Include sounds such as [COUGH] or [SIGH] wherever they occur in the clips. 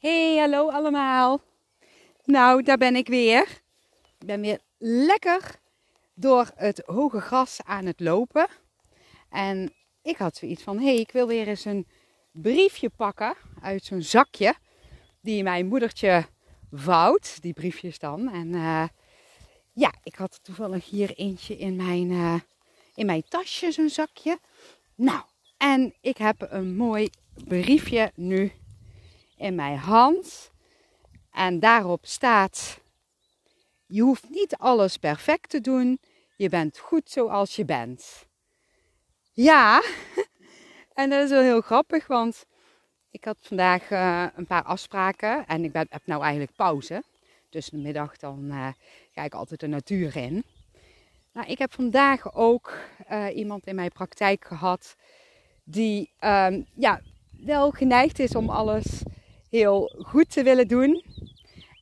Hey, hallo allemaal. Nou, daar ben ik weer. Ik ben weer lekker door het hoge gras aan het lopen. En ik had zoiets van, hé, hey, ik wil weer eens een briefje pakken uit zo'n zakje die mijn moedertje vouwt, die briefjes dan. En uh, ja, ik had toevallig hier eentje in mijn, uh, in mijn tasje, zo'n zakje. Nou, en ik heb een mooi briefje nu in mijn hand. En daarop staat: Je hoeft niet alles perfect te doen. Je bent goed zoals je bent. Ja, [LAUGHS] en dat is wel heel grappig, want ik had vandaag uh, een paar afspraken en ik ben, heb nou eigenlijk pauze. Tussen de middag dan uh, ga ik altijd de natuur in. Nou, ik heb vandaag ook uh, iemand in mijn praktijk gehad die um, ja, wel geneigd is om alles heel goed te willen doen.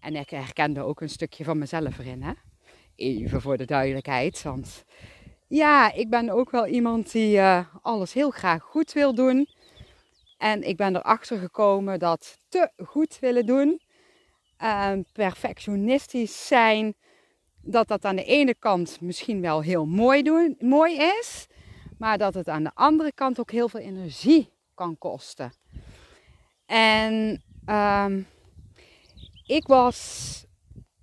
En ik herkende ook een stukje van mezelf erin. Hè? Even voor de duidelijkheid. Want ja, ik ben ook wel iemand die uh, alles heel graag goed wil doen. En ik ben erachter gekomen dat te goed willen doen, uh, perfectionistisch zijn, dat dat aan de ene kant misschien wel heel mooi, mooi is, maar dat het aan de andere kant ook heel veel energie kan kosten. En um, ik was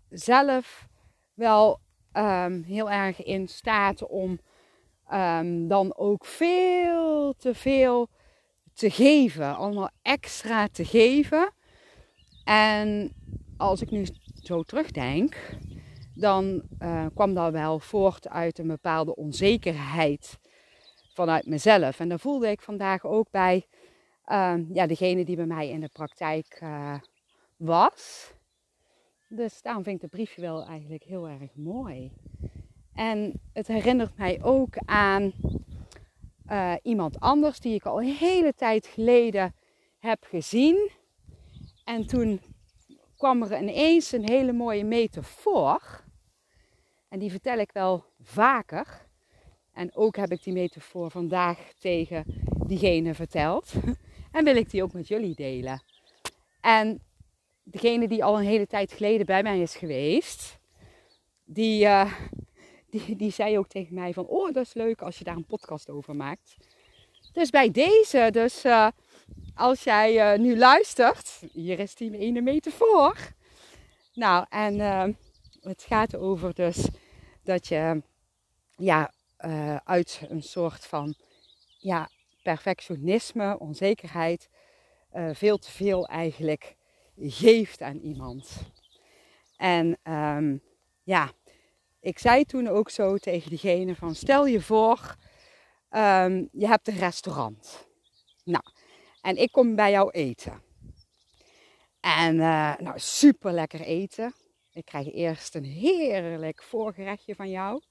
zelf wel um, heel erg in staat om um, dan ook veel te veel te geven. Allemaal extra te geven. En als ik nu zo terugdenk, dan uh, kwam dat wel voort uit een bepaalde onzekerheid vanuit mezelf. En dat voelde ik vandaag ook bij ja, degene die bij mij in de praktijk uh, was. Dus daarom vind ik het briefje wel eigenlijk heel erg mooi. En het herinnert mij ook aan uh, iemand anders die ik al een hele tijd geleden heb gezien. En toen kwam er ineens een hele mooie metafoor. En die vertel ik wel vaker. En ook heb ik die metafoor vandaag tegen diegene verteld. [LAUGHS] En wil ik die ook met jullie delen. En degene die al een hele tijd geleden bij mij is geweest, die, uh, die, die zei ook tegen mij van, oh dat is leuk als je daar een podcast over maakt. Dus bij deze, dus uh, als jij uh, nu luistert, hier is die ene metafoor. Nou, en het gaat over dus dat je ja, uit een soort van ja, perfectionisme, onzekerheid, uh, veel te veel eigenlijk geeft aan iemand. En um, ja, ik zei toen ook zo tegen diegene van stel je voor, um, je hebt een restaurant. Nou, en ik kom bij jou eten. En uh, nou, super lekker eten. Ik krijg eerst een heerlijk voorgerechtje van jou.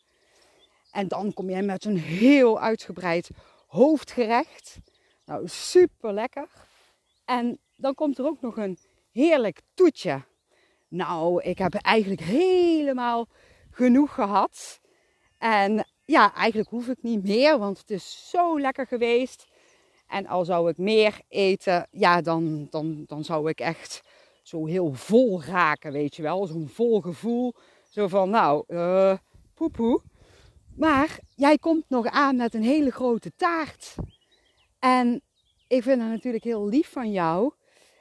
En dan kom jij met een heel uitgebreid hoofdgerecht. Nou, super lekker. En dan komt er ook nog een heerlijk toetje. Nou, ik heb eigenlijk helemaal genoeg gehad. En ja, eigenlijk hoef ik niet meer, want het is zo lekker geweest. En al zou ik meer eten, ja, dan, dan, dan zou ik echt zo heel vol raken, weet je wel. Zo'n vol gevoel. Zo van, nou, uh, poepoe. Maar jij komt nog aan met een hele grote taart. En ik vind het natuurlijk heel lief van jou.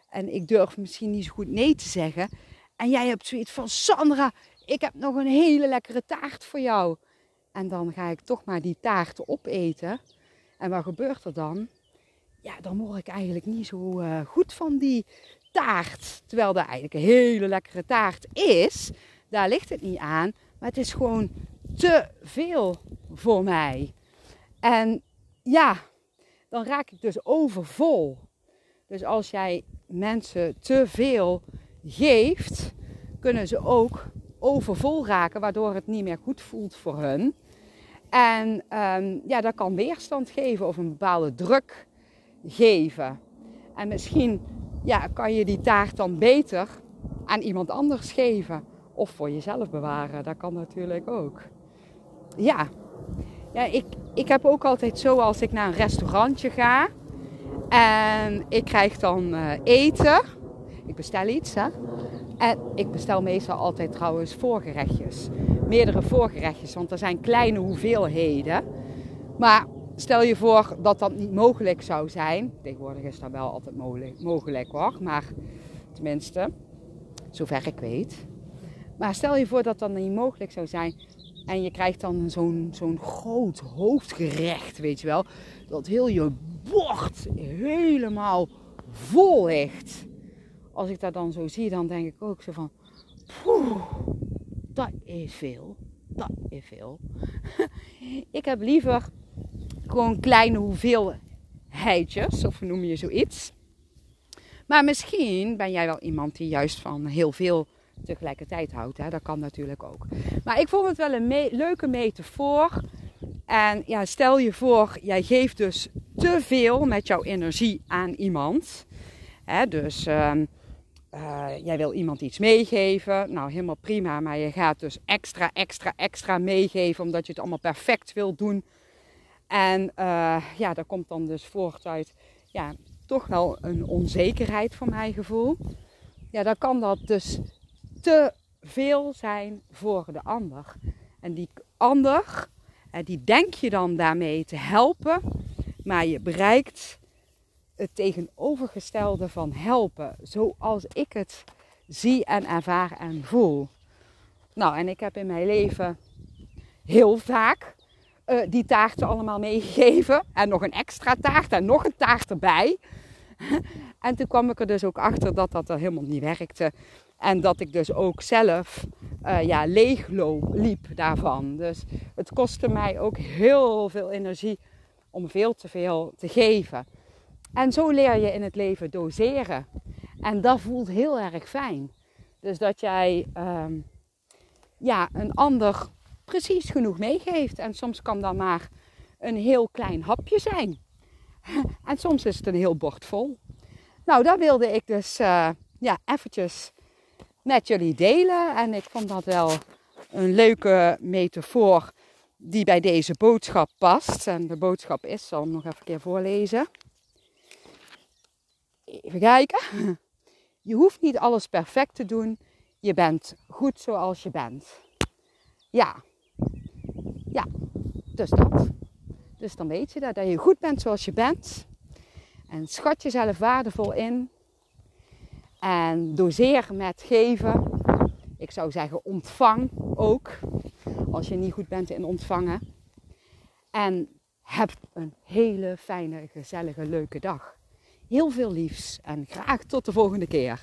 En ik durf misschien niet zo goed nee te zeggen. En jij hebt zoiets van: Sandra, ik heb nog een hele lekkere taart voor jou. En dan ga ik toch maar die taart opeten. En wat gebeurt er dan? Ja, dan word ik eigenlijk niet zo uh, goed van die taart. Terwijl dat eigenlijk een hele lekkere taart is. Daar ligt het niet aan. Maar het is gewoon te veel voor mij. En ja, dan raak ik dus overvol. Dus als jij mensen te veel geeft, kunnen ze ook overvol raken, waardoor het niet meer goed voelt voor hun. En um, ja, dat kan weerstand geven of een bepaalde druk geven. En misschien ja, kan je die taart dan beter aan iemand anders geven. Of voor jezelf bewaren. Dat kan natuurlijk ook ja, ja ik, ik heb ook altijd zo als ik naar een restaurantje ga en ik krijg dan uh, eten. ik bestel iets. Hè? En ik bestel meestal altijd trouwens voorgerechtjes. Meerdere voorgerechtjes, want er zijn kleine hoeveelheden. Maar stel je voor dat dat niet mogelijk zou zijn. Tegenwoordig is dat wel altijd mogelijk, mogelijk hoor. Maar tenminste, zover ik weet. Maar stel je voor dat dat niet mogelijk zou zijn. En je krijgt dan zo'n zo'n groot hoofdgerecht, weet je wel. Dat heel je bord helemaal vol ligt. Als ik dat dan zo zie, dan denk ik ook zo van... Poeh, dat is veel. Dat is veel. [LAUGHS] ik heb liever gewoon kleine hoeveelheidjes, of noem je zoiets. Maar misschien ben jij wel iemand die juist van heel veel tegelijkertijd houdt. Hè? Dat kan natuurlijk ook. Maar ik vond het wel een leuke metafoor. En ja, stel je voor, jij geeft dus te veel met jouw energie aan iemand. Hè? Dus uh, uh, jij wil iemand iets meegeven. Nou, helemaal prima. Maar je gaat dus extra, extra, extra meegeven. Omdat je het allemaal perfect wil doen. En uh, ja, daar komt dan dus voort uit. Ja, toch wel een onzekerheid voor mijn gevoel. Ja, dan kan dat dus te veel zijn voor de ander. En die ander, die denk je dan daarmee te helpen, maar je bereikt het tegenovergestelde van helpen, zoals ik het zie en ervaar en voel. Nou, en ik heb in mijn leven heel vaak uh, die taarten allemaal meegegeven. En nog een extra taart en nog een taart erbij. [LAUGHS] en toen kwam ik er dus ook achter dat dat er helemaal niet werkte. En dat ik dus ook zelf uh, ja, leeg liep daarvan. Dus het kostte mij ook heel veel energie om veel te veel te geven. En zo leer je in het leven doseren. En dat voelt heel erg fijn. Dus dat jij um, ja, een ander precies genoeg meegeeft. En soms kan dat maar een heel klein hapje zijn. [LAUGHS] en soms is het een heel bord vol. Nou, dat wilde ik dus uh, ja, eventjes met jullie delen. En ik vond dat wel een leuke metafoor die bij deze boodschap past. En de boodschap is, zal hem nog even een keer voorlezen. Even kijken. [LAUGHS] Je hoeft niet alles perfect te doen. Je bent goed zoals je bent. Ja. Ja, dus dat. Dus dan weet je dat, dat je goed bent zoals je bent. En schat jezelf waardevol in. En doseer met geven. Ik zou zeggen ontvang ook. Als je niet goed bent in ontvangen. En heb een hele fijne, gezellige, leuke dag. Heel veel liefs en graag tot de volgende keer.